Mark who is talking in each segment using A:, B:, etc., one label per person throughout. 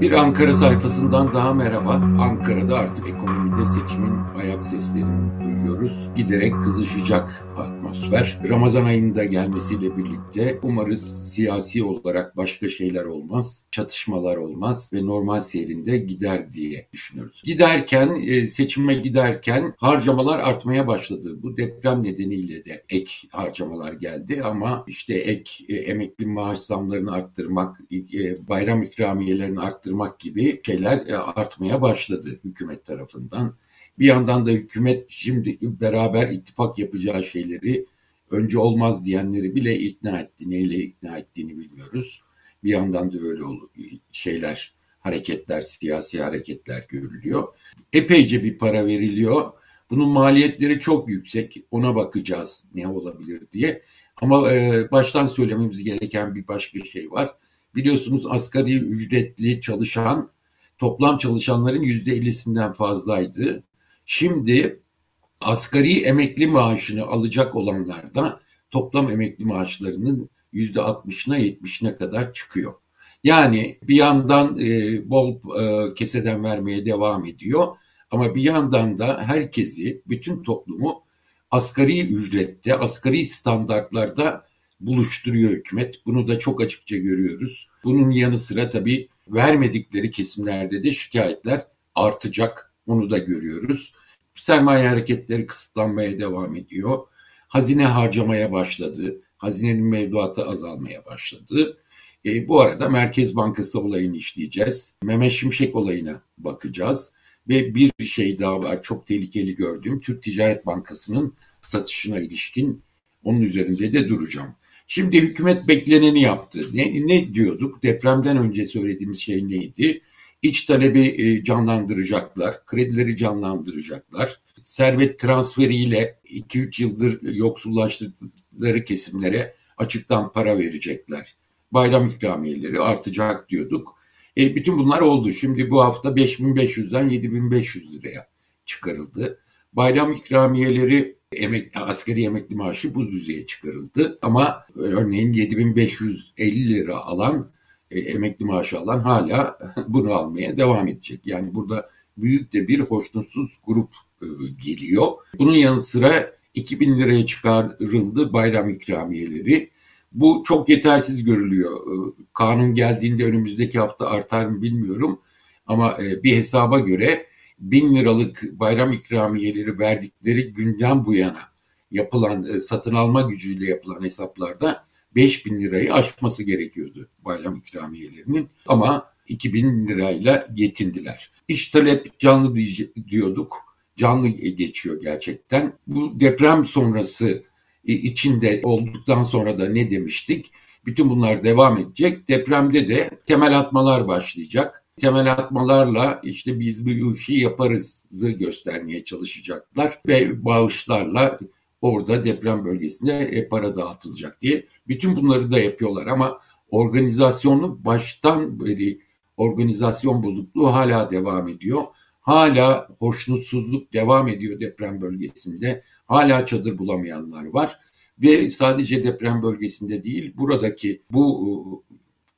A: Bir Ankara sayfasından daha merhaba. Ankara'da artık ekonomide seçimin ayak seslerini duyuyoruz. Giderek kızışacak atmosfer. Ramazan ayında gelmesiyle birlikte umarız siyasi olarak başka şeyler olmaz, çatışmalar olmaz ve normal seyrinde gider diye düşünüyoruz. Giderken, e, seçime giderken harcamalar artmaya başladı. Bu deprem nedeniyle de ek harcamalar geldi ama işte ek e, emekli maaş zamlarını arttırmak, e, bayram ikramiyelerini arttırmak gibi şeyler artmaya başladı hükümet tarafından. Bir yandan da hükümet şimdi beraber ittifak yapacağı şeyleri önce olmaz diyenleri bile ikna etti. Neyle ikna ettiğini bilmiyoruz. Bir yandan da öyle şeyler, hareketler, siyasi hareketler görülüyor. Epeyce bir para veriliyor. Bunun maliyetleri çok yüksek. Ona bakacağız ne olabilir diye. Ama e, baştan söylememiz gereken bir başka şey var. Biliyorsunuz asgari ücretli çalışan toplam çalışanların yüzde 50'sinden fazlaydı. Şimdi asgari emekli maaşını alacak olanlar da toplam emekli maaşlarının yüzde 60'ına 70'ine kadar çıkıyor. Yani bir yandan e, bol e, keseden vermeye devam ediyor ama bir yandan da herkesi, bütün toplumu asgari ücrette, asgari standartlarda buluşturuyor hükümet. Bunu da çok açıkça görüyoruz. Bunun yanı sıra tabii vermedikleri kesimlerde de şikayetler artacak. Onu da görüyoruz. Sermaye hareketleri kısıtlanmaya devam ediyor. Hazine harcamaya başladı. Hazinenin mevduatı azalmaya başladı. E, bu arada Merkez Bankası olayını işleyeceğiz. Mehmet Şimşek olayına bakacağız. Ve bir şey daha var çok tehlikeli gördüğüm Türk Ticaret Bankası'nın satışına ilişkin onun üzerinde de duracağım. Şimdi hükümet bekleneni yaptı. Ne, ne diyorduk? Depremden önce söylediğimiz şey neydi? İç talebi e, canlandıracaklar, kredileri canlandıracaklar. Servet transferiyle 2-3 yıldır yoksullaştırdıkları kesimlere açıktan para verecekler. Bayram ikramiyeleri artacak diyorduk. E, bütün bunlar oldu. Şimdi bu hafta 5500'den 7500 liraya çıkarıldı. Bayram ikramiyeleri emek, askeri emekli maaşı buz düzeye çıkarıldı. Ama örneğin 7550 lira alan e, emekli maaşı alan hala bunu almaya devam edecek. Yani burada büyük de bir hoşnutsuz grup e, geliyor. Bunun yanı sıra 2000 liraya çıkarıldı bayram ikramiyeleri. Bu çok yetersiz görülüyor. E, kanun geldiğinde önümüzdeki hafta artar mı bilmiyorum. Ama bir hesaba göre 1000 liralık bayram ikramiyeleri verdikleri günden bu yana yapılan satın alma gücüyle yapılan hesaplarda 5 bin lirayı aşması gerekiyordu bayram ikramiyelerinin ama 2000 lirayla yetindiler. İş talep canlı diyorduk. Canlı geçiyor gerçekten. Bu deprem sonrası içinde olduktan sonra da ne demiştik? Bütün bunlar devam edecek. Depremde de temel atmalar başlayacak. Temel atmalarla işte biz bu işi yaparızı göstermeye çalışacaklar ve bağışlarla orada deprem bölgesinde e, para dağıtılacak diye. Bütün bunları da yapıyorlar ama organizasyonu baştan beri organizasyon bozukluğu hala devam ediyor. Hala hoşnutsuzluk devam ediyor deprem bölgesinde. Hala çadır bulamayanlar var. Ve sadece deprem bölgesinde değil buradaki bu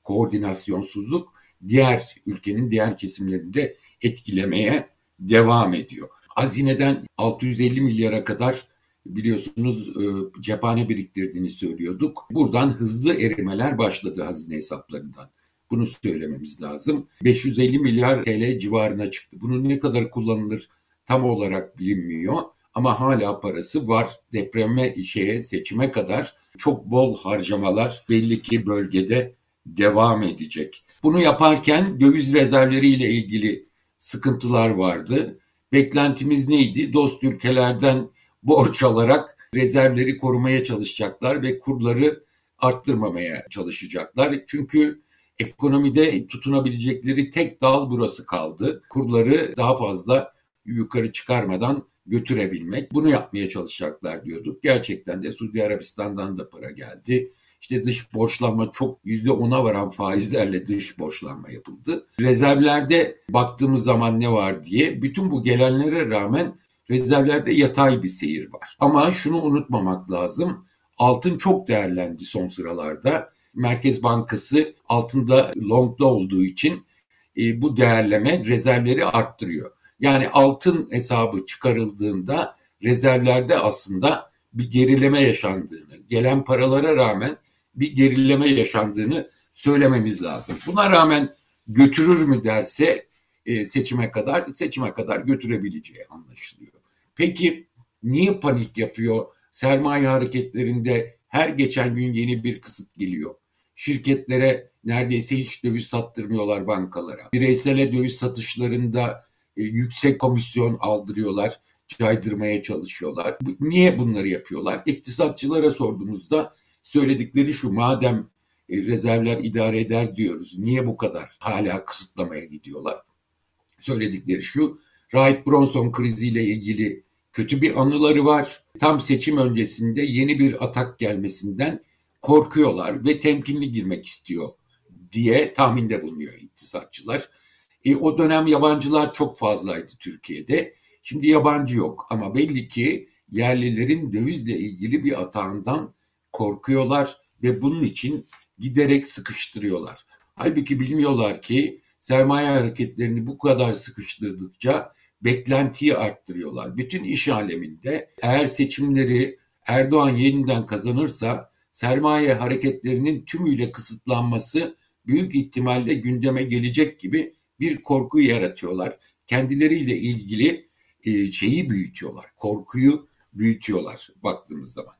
A: koordinasyonsuzluk diğer ülkenin diğer kesimlerinde etkilemeye devam ediyor. Hazineden 650 milyara kadar biliyorsunuz e, cephane biriktirdiğini söylüyorduk. Buradan hızlı erimeler başladı hazine hesaplarından. Bunu söylememiz lazım. 550 milyar TL civarına çıktı. Bunun ne kadar kullanılır tam olarak bilinmiyor. Ama hala parası var. Depreme şeye seçime kadar çok bol harcamalar belli ki bölgede devam edecek. Bunu yaparken döviz rezervleriyle ilgili sıkıntılar vardı. Beklentimiz neydi? Dost ülkelerden borç alarak rezervleri korumaya çalışacaklar ve kurları arttırmamaya çalışacaklar. Çünkü ekonomide tutunabilecekleri tek dal burası kaldı. Kurları daha fazla yukarı çıkarmadan götürebilmek. Bunu yapmaya çalışacaklar diyorduk. Gerçekten de Suudi Arabistan'dan da para geldi. İşte dış borçlanma çok yüzde ona varan faizlerle dış borçlanma yapıldı. Rezervlerde baktığımız zaman ne var diye bütün bu gelenlere rağmen rezervlerde yatay bir seyir var. Ama şunu unutmamak lazım. Altın çok değerlendi son sıralarda. Merkez Bankası altında longda olduğu için e, bu değerleme rezervleri arttırıyor. Yani altın hesabı çıkarıldığında rezervlerde aslında bir gerileme yaşandığını, gelen paralara rağmen bir gerileme yaşandığını söylememiz lazım. Buna rağmen götürür mü derse e, seçime kadar seçime kadar götürebileceği anlaşılıyor. Peki niye panik yapıyor? Sermaye hareketlerinde her geçen gün yeni bir kısıt geliyor. Şirketlere neredeyse hiç döviz sattırmıyorlar bankalara. Bireysele döviz satışlarında e, yüksek komisyon aldırıyorlar, caydırmaya çalışıyorlar. Niye bunları yapıyorlar? İktisatçılara sorduğumuzda söyledikleri şu madem e, rezervler idare eder diyoruz. Niye bu kadar hala kısıtlamaya gidiyorlar? Söyledikleri şu, Rahip Bronson kriziyle ilgili kötü bir anıları var. Tam seçim öncesinde yeni bir atak gelmesinden korkuyorlar ve temkinli girmek istiyor diye tahminde bulunuyor iktisatçılar. E, o dönem yabancılar çok fazlaydı Türkiye'de. Şimdi yabancı yok ama belli ki yerlilerin dövizle ilgili bir atağından korkuyorlar ve bunun için giderek sıkıştırıyorlar. Halbuki bilmiyorlar ki sermaye hareketlerini bu kadar sıkıştırdıkça beklentiyi arttırıyorlar. Bütün iş aleminde eğer seçimleri Erdoğan yeniden kazanırsa sermaye hareketlerinin tümüyle kısıtlanması büyük ihtimalle gündeme gelecek gibi bir korku yaratıyorlar. Kendileriyle ilgili e, şeyi büyütüyorlar, korkuyu büyütüyorlar baktığımız zaman.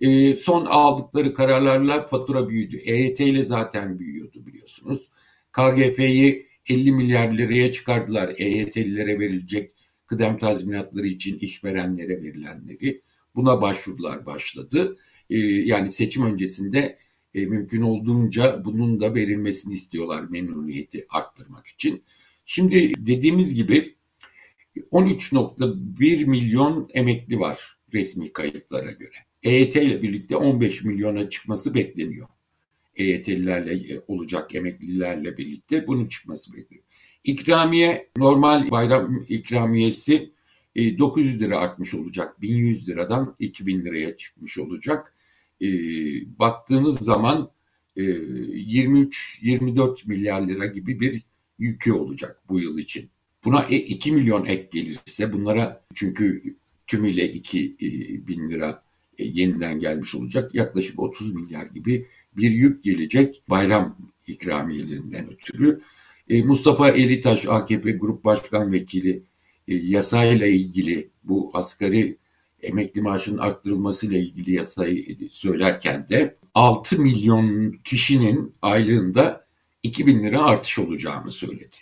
A: E, son aldıkları kararlarla fatura büyüdü. EYT ile zaten büyüyordu biliyorsunuz. KGF'yi 50 milyar liraya çıkardılar EYT'lilere verilecek kıdem tazminatları için işverenlere verilenleri. Buna başvurular başladı. Ee, yani seçim öncesinde e, mümkün olduğunca bunun da verilmesini istiyorlar memnuniyeti arttırmak için. Şimdi dediğimiz gibi 13.1 milyon emekli var resmi kayıtlara göre. EYT ile birlikte 15 milyona çıkması bekleniyor. EYT'lilerle e, olacak emeklilerle birlikte bunun çıkması bekliyor. İkramiye normal bayram ikramiyesi 900 e, lira artmış olacak. 1100 liradan 2000 liraya çıkmış olacak. E, baktığınız zaman 23-24 milyar lira gibi bir yükü olacak bu yıl için. Buna 2 milyon ek gelirse bunlara çünkü tümüyle 2 bin lira yeniden gelmiş olacak. Yaklaşık 30 milyar gibi bir yük gelecek bayram ikramiyelerinden ötürü. E, Mustafa Elitaş AKP Grup Başkan Vekili e, yasayla ilgili bu asgari emekli maaşının arttırılmasıyla ilgili yasayı söylerken de 6 milyon kişinin aylığında 2000 lira artış olacağını söyledi.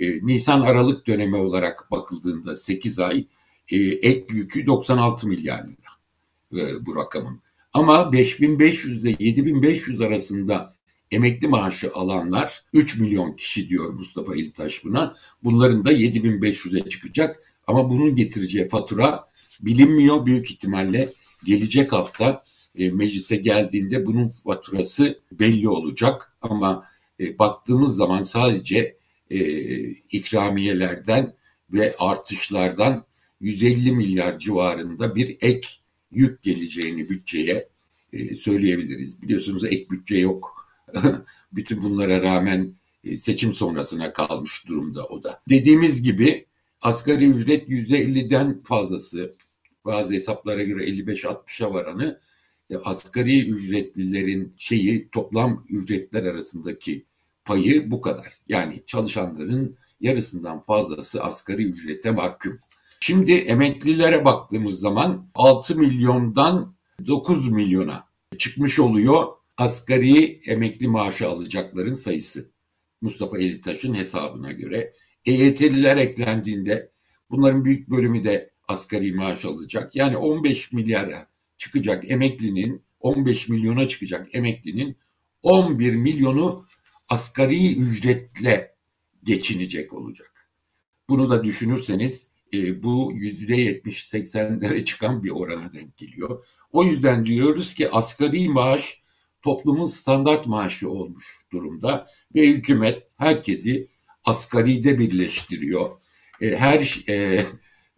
A: E, Nisan Aralık dönemi olarak bakıldığında 8 ay e, ek yükü 96 milyar lira e, bu rakamın. Ama 5500 ile 7500 arasında emekli maaşı alanlar 3 milyon kişi diyor Mustafa İltaş buna. Bunların da 7500'e çıkacak ama bunun getireceği fatura bilinmiyor. Büyük ihtimalle gelecek hafta e, meclise geldiğinde bunun faturası belli olacak ama e, baktığımız zaman sadece ikramiyelerden ve artışlardan 150 milyar civarında bir ek yük geleceğini bütçeye e, söyleyebiliriz. Biliyorsunuz ek bütçe yok. Bütün bunlara rağmen e, seçim sonrasına kalmış durumda o da. Dediğimiz gibi asgari ücret %50'den fazlası bazı hesaplara göre 55-60'a varanı e, asgari ücretlilerin şeyi toplam ücretler arasındaki payı bu kadar. Yani çalışanların yarısından fazlası asgari ücrete mahkum. Şimdi emeklilere baktığımız zaman 6 milyondan 9 milyona çıkmış oluyor asgari emekli maaşı alacakların sayısı. Mustafa Elitaş'ın hesabına göre. EYT'liler eklendiğinde bunların büyük bölümü de asgari maaş alacak. Yani 15 milyara çıkacak emeklinin 15 milyona çıkacak emeklinin 11 milyonu asgari ücretle geçinecek olacak. Bunu da düşünürseniz e, bu yüzde yetmiş seksenlere çıkan bir orana denk geliyor. O yüzden diyoruz ki asgari maaş toplumun standart maaşı olmuş durumda ve hükümet herkesi asgaride birleştiriyor. E, her e,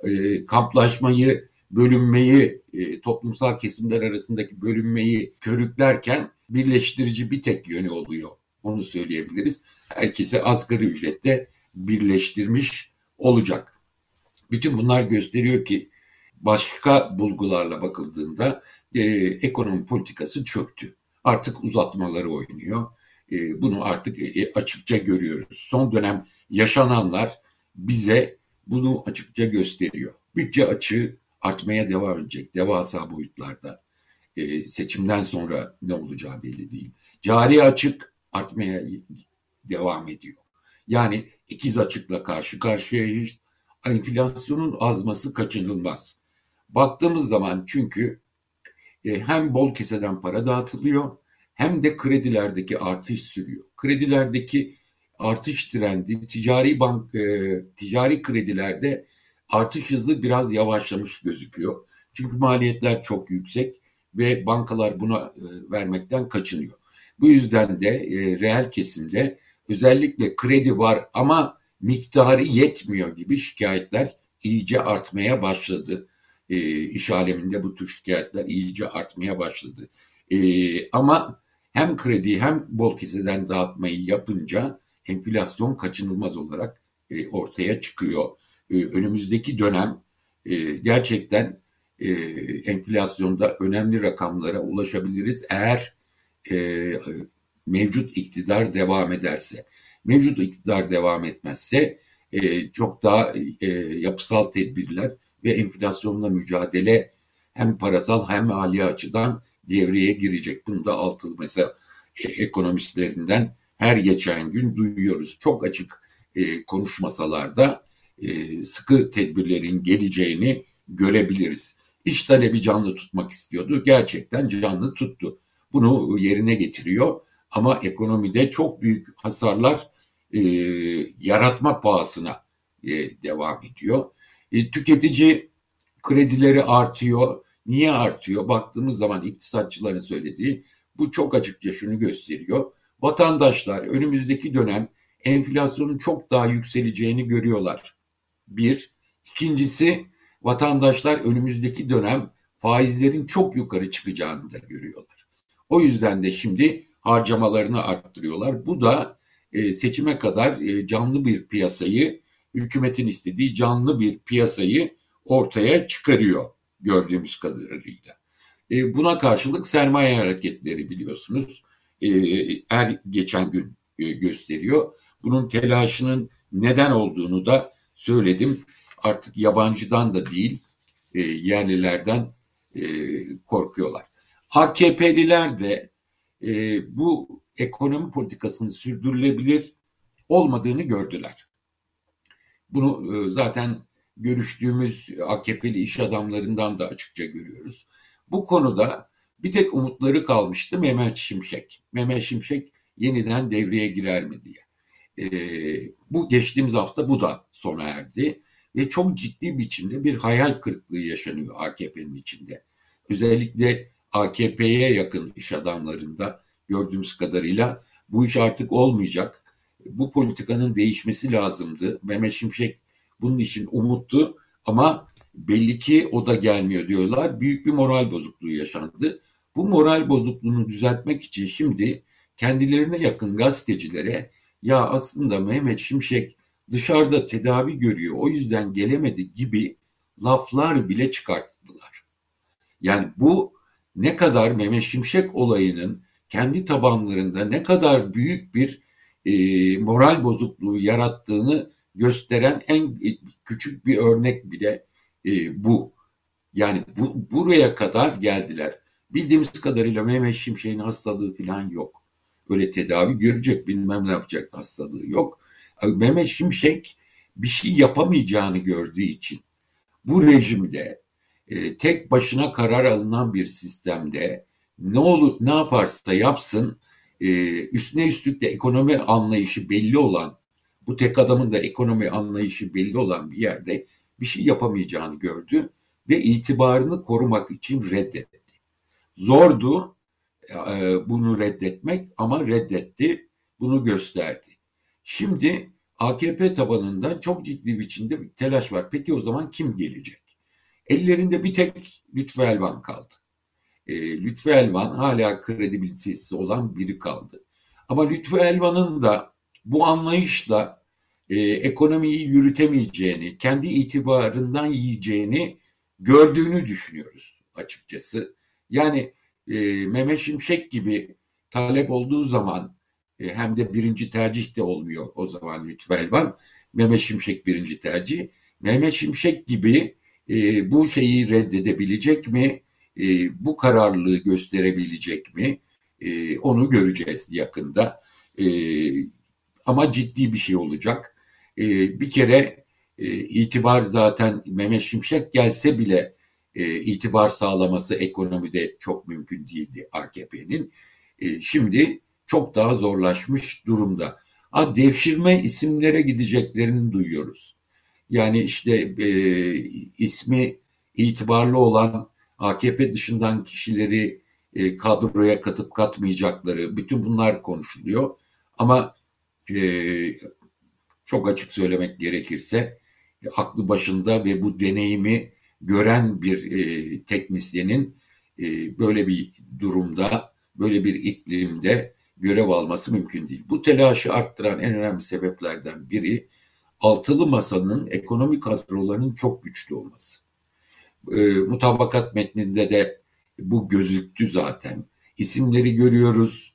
A: e, kamplaşmayı, bölünmeyi, e, toplumsal kesimler arasındaki bölünmeyi körüklerken birleştirici bir tek yönü oluyor Onu söyleyebiliriz. Herkese asgari ücrette birleştirmiş olacak. Bütün bunlar gösteriyor ki başka bulgularla bakıldığında e, ekonomi politikası çöktü. Artık uzatmaları oynuyor. E, bunu artık e, açıkça görüyoruz. Son dönem yaşananlar bize bunu açıkça gösteriyor. Bütçe açığı artmaya devam edecek devasa boyutlarda. E, seçimden sonra ne olacağı belli değil. Cari açık artmaya devam ediyor. Yani ikiz açıkla karşı karşıyayız. Enflasyonun azması kaçınılmaz. Baktığımız zaman çünkü e, hem bol keseden para dağıtılıyor hem de kredilerdeki artış sürüyor. Kredilerdeki artış trendi ticari bank e, ticari kredilerde artış hızı biraz yavaşlamış gözüküyor. Çünkü maliyetler çok yüksek ve bankalar buna e, vermekten kaçınıyor. Bu yüzden de e, reel kesimde özellikle kredi var ama miktarı yetmiyor gibi şikayetler iyice artmaya başladı. E, iş aleminde bu tür şikayetler iyice artmaya başladı. E, ama hem kredi hem bol keseden dağıtmayı yapınca enflasyon kaçınılmaz olarak e, ortaya çıkıyor. E, önümüzdeki dönem e, gerçekten e, enflasyonda önemli rakamlara ulaşabiliriz eğer e, mevcut iktidar devam ederse. Mevcut iktidar devam etmezse e, çok daha e, yapısal tedbirler ve enflasyonla mücadele hem parasal hem mali açıdan devreye girecek. Bunu da altılı mesela e, ekonomistlerinden her geçen gün duyuyoruz. Çok açık e, konuşmasalar da e, sıkı tedbirlerin geleceğini görebiliriz. İş talebi canlı tutmak istiyordu. Gerçekten canlı tuttu. Bunu yerine getiriyor. Ama ekonomide çok büyük hasarlar e, yaratma pahasına e, devam ediyor. E, tüketici kredileri artıyor. Niye artıyor? Baktığımız zaman iktisatçıların söylediği bu çok açıkça şunu gösteriyor. Vatandaşlar önümüzdeki dönem enflasyonun çok daha yükseleceğini görüyorlar. Bir. İkincisi vatandaşlar önümüzdeki dönem faizlerin çok yukarı çıkacağını da görüyorlar. O yüzden de şimdi harcamalarını arttırıyorlar. Bu da e, seçime kadar e, canlı bir piyasayı, hükümetin istediği canlı bir piyasayı ortaya çıkarıyor gördüğümüz kadarıyla. E, buna karşılık sermaye hareketleri biliyorsunuz her geçen gün gösteriyor. Bunun telaşının neden olduğunu da söyledim. Artık yabancıdan da değil, yerlilerden korkuyorlar. AKP'liler de bu ekonomi politikasının sürdürülebilir olmadığını gördüler. Bunu e, zaten görüştüğümüz AKP'li iş adamlarından da açıkça görüyoruz. Bu konuda bir tek umutları kalmıştı Mehmet Şimşek. Mehmet Şimşek yeniden devreye girer mi diye. Ee, bu geçtiğimiz hafta bu da sona erdi ve çok ciddi biçimde bir hayal kırıklığı yaşanıyor AKP'nin içinde. Özellikle AKP'ye yakın iş adamlarında gördüğümüz kadarıyla bu iş artık olmayacak. Bu politikanın değişmesi lazımdı. Mehmet Şimşek bunun için umuttu ama belli ki o da gelmiyor diyorlar. Büyük bir moral bozukluğu yaşandı. Bu moral bozukluğunu düzeltmek için şimdi kendilerine yakın gazetecilere ya aslında Mehmet Şimşek dışarıda tedavi görüyor o yüzden gelemedi gibi laflar bile çıkarttılar. Yani bu ne kadar Mehmet Şimşek olayının kendi tabanlarında ne kadar büyük bir e, moral bozukluğu yarattığını gösteren en küçük bir örnek bile e, bu. Yani bu, buraya kadar geldiler. Bildiğimiz kadarıyla Mehmet Şimşek'in hastalığı falan yok. Öyle tedavi görecek bilmem ne yapacak hastalığı yok. Mehmet Şimşek bir şey yapamayacağını gördüğü için bu rejimde e, tek başına karar alınan bir sistemde ne olur ne yaparsa yapsın e, üstüne üstlük de ekonomi anlayışı belli olan bu tek adamın da ekonomi anlayışı belli olan bir yerde bir şey yapamayacağını gördü ve itibarını korumak için reddetti. Zordu e, bunu reddetmek ama reddetti. Bunu gösterdi. Şimdi AKP tabanında çok ciddi biçimde bir telaş var. Peki o zaman kim gelecek? Ellerinde bir tek Lütfü Elvan kaldı. E, Lütfü Elvan hala kredibilitesi olan biri kaldı. Ama Lütfü Elvan'ın da bu anlayışla e, ekonomiyi yürütemeyeceğini, kendi itibarından yiyeceğini gördüğünü düşünüyoruz açıkçası. Yani e, Mehmet Şimşek gibi talep olduğu zaman e, hem de birinci tercih de olmuyor o zaman Lütfü Elvan. Mehmet Şimşek birinci tercih. Mehmet Şimşek gibi e, bu şeyi reddedebilecek mi? E, bu kararlılığı gösterebilecek mi? E, onu göreceğiz yakında. E, ama ciddi bir şey olacak. E, bir kere e, itibar zaten Mehmet Şimşek gelse bile e, itibar sağlaması ekonomide çok mümkün değildi AKP'nin. E, şimdi çok daha zorlaşmış durumda. Ha, devşirme isimlere gideceklerini duyuyoruz. Yani işte e, ismi itibarlı olan AKP dışından kişileri e, kadroya katıp katmayacakları bütün bunlar konuşuluyor. Ama e, çok açık söylemek gerekirse e, aklı başında ve bu deneyimi gören bir e, teknisyenin e, böyle bir durumda, böyle bir iklimde görev alması mümkün değil. Bu telaşı arttıran en önemli sebeplerden biri altılı masanın ekonomik kadrolarının çok güçlü olması. E, mutabakat metninde de bu gözüktü zaten. İsimleri görüyoruz.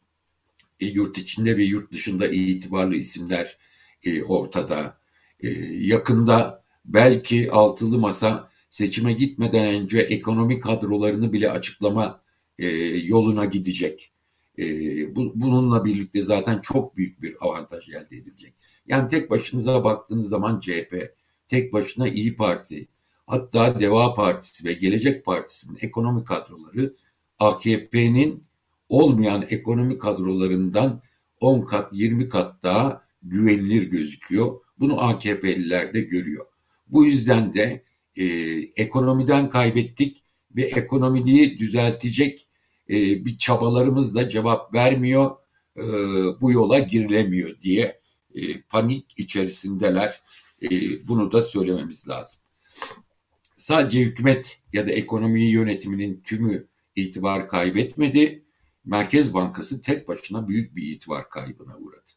A: E, yurt içinde ve yurt dışında itibarlı isimler e, ortada. E, yakında belki altılı masa seçime gitmeden önce ekonomik kadrolarını bile açıklama e, yoluna gidecek. E, bu, bununla birlikte zaten çok büyük bir avantaj elde edilecek. Yani tek başınıza baktığınız zaman CHP, tek başına İyi Parti, hatta Deva Partisi ve Gelecek Partisi'nin ekonomik kadroları AKP'nin olmayan ekonomik kadrolarından 10 kat 20 kat daha güvenilir gözüküyor. Bunu AKP'liler de görüyor. Bu yüzden de e, ekonomiden kaybettik ve ekonomiyi düzeltecek e, bir çabalarımız da cevap vermiyor. E, bu yola girilemiyor diye e, panik içerisindeler. E, bunu da söylememiz lazım. Sadece hükümet ya da ekonomi yönetiminin tümü itibar kaybetmedi. Merkez Bankası tek başına büyük bir itibar kaybına uğradı.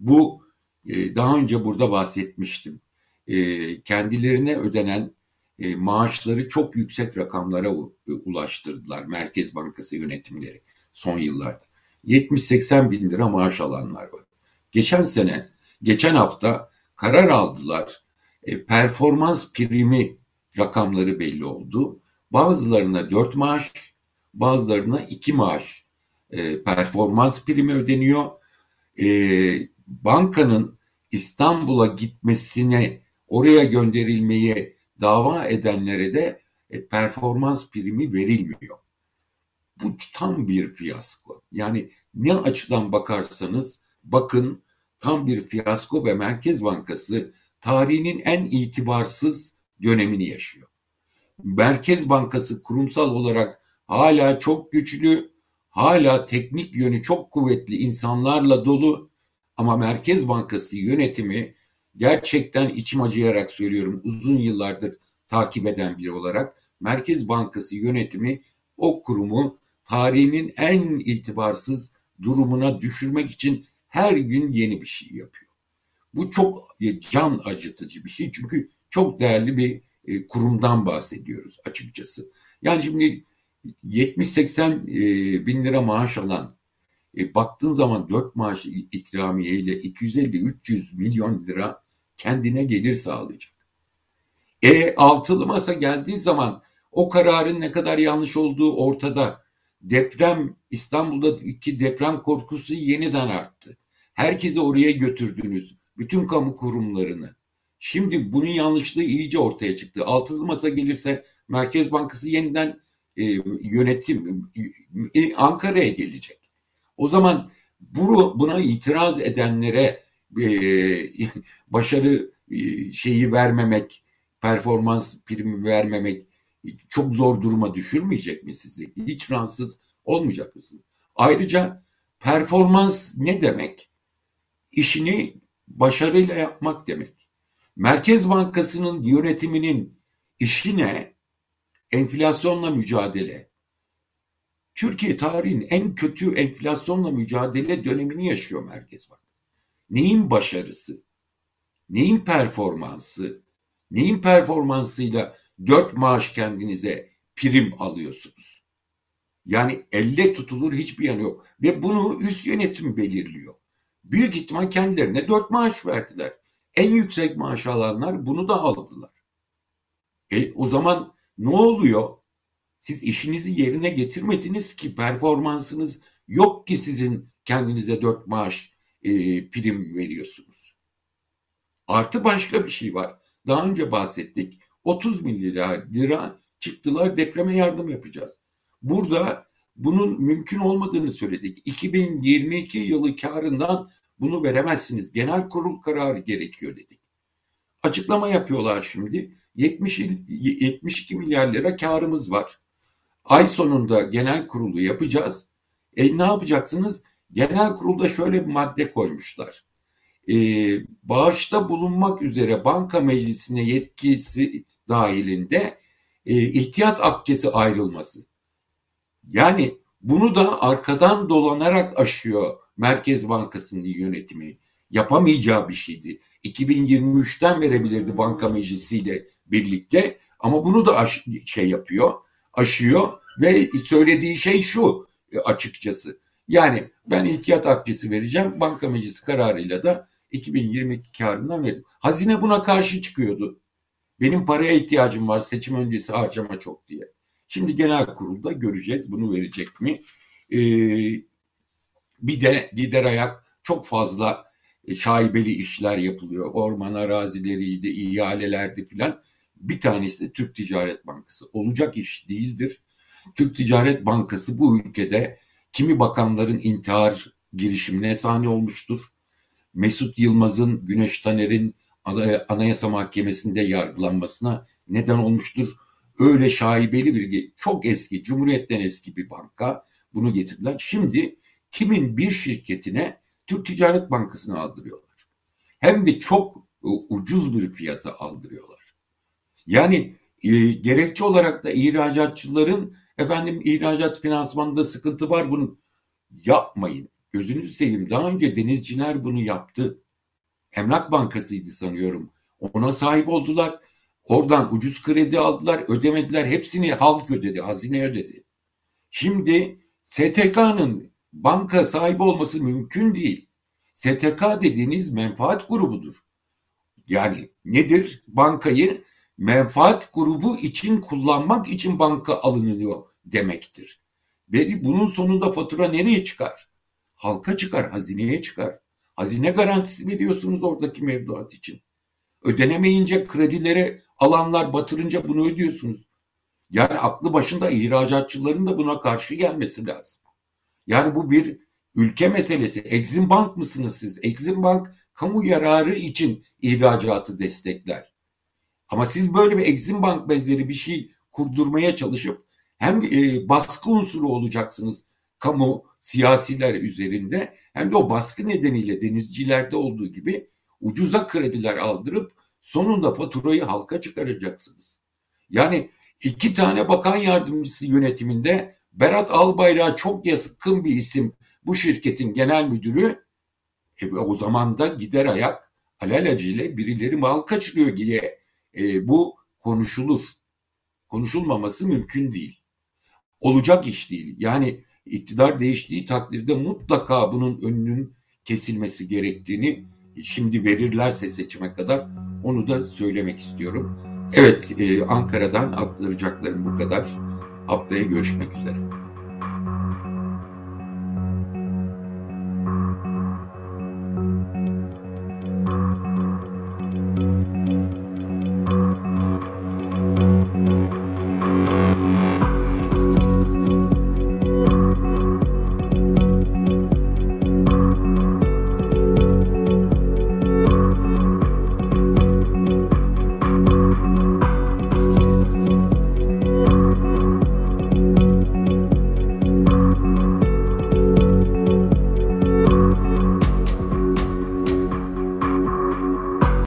A: Bu e, daha önce burada bahsetmiştim. E, kendilerine ödenen e, maaşları çok yüksek rakamlara ulaştırdılar Merkez Bankası yönetimleri son yıllarda. 70-80 bin lira maaş alanlar var. Geçen sene, geçen hafta karar aldılar. performans primi rakamları belli oldu. Bazılarına 4 maaş, bazılarına 2 maaş performans primi ödeniyor. bankanın İstanbul'a gitmesine, oraya gönderilmeye dava edenlere de e, performans primi verilmiyor. Bu tam bir fiyasko. Yani ne açıdan bakarsanız bakın tam bir fiyasko ve Merkez Bankası tarihinin en itibarsız dönemini yaşıyor. Merkez Bankası kurumsal olarak hala çok güçlü, hala teknik yönü çok kuvvetli insanlarla dolu ama Merkez Bankası yönetimi gerçekten içim acıyarak söylüyorum uzun yıllardır takip eden biri olarak Merkez Bankası yönetimi o kurumu tarihinin en itibarsız durumuna düşürmek için her gün yeni bir şey yapıyor. Bu çok can acıtıcı bir şey çünkü çok değerli bir e, kurumdan bahsediyoruz açıkçası. Yani şimdi 70-80 e, bin lira maaş alan e, baktığın zaman 4 maaş ikramiye ile 250-300 milyon lira kendine gelir sağlayacak. E altılı masa geldiği zaman o kararın ne kadar yanlış olduğu ortada. Deprem İstanbul'daki deprem korkusu yeniden arttı. Herkesi oraya götürdünüz. Bütün kamu kurumlarını. Şimdi bunun yanlışlığı iyice ortaya çıktı. Altılı masa gelirse Merkez Bankası yeniden e, yönetim e, Ankara'ya gelecek. O zaman bu, buna itiraz edenlere e, başarı e, şeyi vermemek, performans primi vermemek çok zor duruma düşürmeyecek mi sizi? Hiç rahatsız olmayacak mısınız? Ayrıca performans ne demek? İşini başarıyla yapmak demek. Merkez Bankası'nın yönetiminin işi ne? Enflasyonla mücadele. Türkiye tarihin en kötü enflasyonla mücadele dönemini yaşıyor Merkez Bank. Neyin başarısı? Neyin performansı? Neyin performansıyla dört maaş kendinize prim alıyorsunuz? Yani elle tutulur hiçbir yanı yok. Ve bunu üst yönetim belirliyor. Büyük ihtimal kendilerine dört maaş verdiler. En yüksek maaş alanlar bunu da aldılar. E, o zaman ne oluyor? Siz işinizi yerine getirmediniz ki performansınız yok ki sizin kendinize dört maaş e, prim veriyorsunuz. Artı başka bir şey var. Daha önce bahsettik. 30 milyar lira çıktılar depreme yardım yapacağız. Burada bunun mümkün olmadığını söyledik. 2022 yılı karından bunu veremezsiniz. Genel kurul kararı gerekiyor dedik. Açıklama yapıyorlar şimdi. 70 72 milyar lira karımız var. Ay sonunda genel kurulu yapacağız. E ne yapacaksınız? Genel kurulda şöyle bir madde koymuşlar. E, bağışta bulunmak üzere banka meclisine yetkisi dahilinde e, ihtiyat akçesi ayrılması. Yani bunu da arkadan dolanarak aşıyor Merkez Bankası'nın yönetimi. Yapamayacağı bir şeydi. 2023'ten verebilirdi banka meclisiyle birlikte ama bunu da aş- şey yapıyor, aşıyor ve söylediği şey şu açıkçası. Yani ben ihtiyat akçesi vereceğim. Banka meclisi kararıyla da 2022 karından veririm. Hazine buna karşı çıkıyordu. Benim paraya ihtiyacım var seçim öncesi harcama çok diye. Şimdi genel kurulda göreceğiz bunu verecek mi? Ee, bir de lider ayak çok fazla e, şaibeli işler yapılıyor. Orman arazileriydi, ihalelerdi filan. Bir tanesi de Türk Ticaret Bankası. Olacak iş değildir. Türk Ticaret Bankası bu ülkede kimi bakanların intihar girişimine sahne olmuştur. Mesut Yılmaz'ın, Güneş Taner'in Anayasa Mahkemesi'nde yargılanmasına neden olmuştur. Öyle şaibeli bir çok eski, Cumhuriyet'ten eski bir banka bunu getirdiler. Şimdi kimin bir şirketine Türk Ticaret Bankası'nı aldırıyorlar. Hem de çok e, ucuz bir fiyata aldırıyorlar. Yani e, gerekçe olarak da ihracatçıların efendim ihracat finansmanında sıkıntı var bunu yapmayın. Gözünüzü seveyim. Daha önce denizciler bunu yaptı. Emlak Bankası'ydı sanıyorum. Ona sahip oldular. Oradan ucuz kredi aldılar, ödemediler. Hepsini halk ödedi, hazine ödedi. Şimdi STK'nın banka sahibi olması mümkün değil. STK dediğiniz menfaat grubudur. Yani nedir? Bankayı menfaat grubu için kullanmak için banka alınıyor demektir. Ve bunun sonunda fatura nereye çıkar? Halka çıkar, hazineye çıkar. Hazine garantisi veriyorsunuz oradaki mevduat için. Ödenemeyince kredilere alanlar batırınca bunu ödüyorsunuz. Yani aklı başında ihracatçıların da buna karşı gelmesi lazım. Yani bu bir ülke meselesi. Exim Bank mısınız siz? Exim Bank kamu yararı için ihracatı destekler. Ama siz böyle bir Exim Bank benzeri bir şey kurdurmaya çalışıp hem e, baskı unsuru olacaksınız kamu siyasiler üzerinde hem de o baskı nedeniyle denizcilerde olduğu gibi ucuza krediler aldırıp sonunda faturayı halka çıkaracaksınız. Yani iki tane bakan yardımcısı yönetiminde Berat Albayrak'a çok yakın bir isim bu şirketin genel müdürü e, o zaman da gider ayak alelacele birileri mal kaçırıyor diye e, bu konuşulur. Konuşulmaması mümkün değil. Olacak iş değil. Yani iktidar değiştiği takdirde mutlaka bunun önünün kesilmesi gerektiğini şimdi verirlerse seçime kadar onu da söylemek istiyorum. Evet, e, Ankara'dan aktaracaklarım bu kadar. Haftaya görüşmek üzere.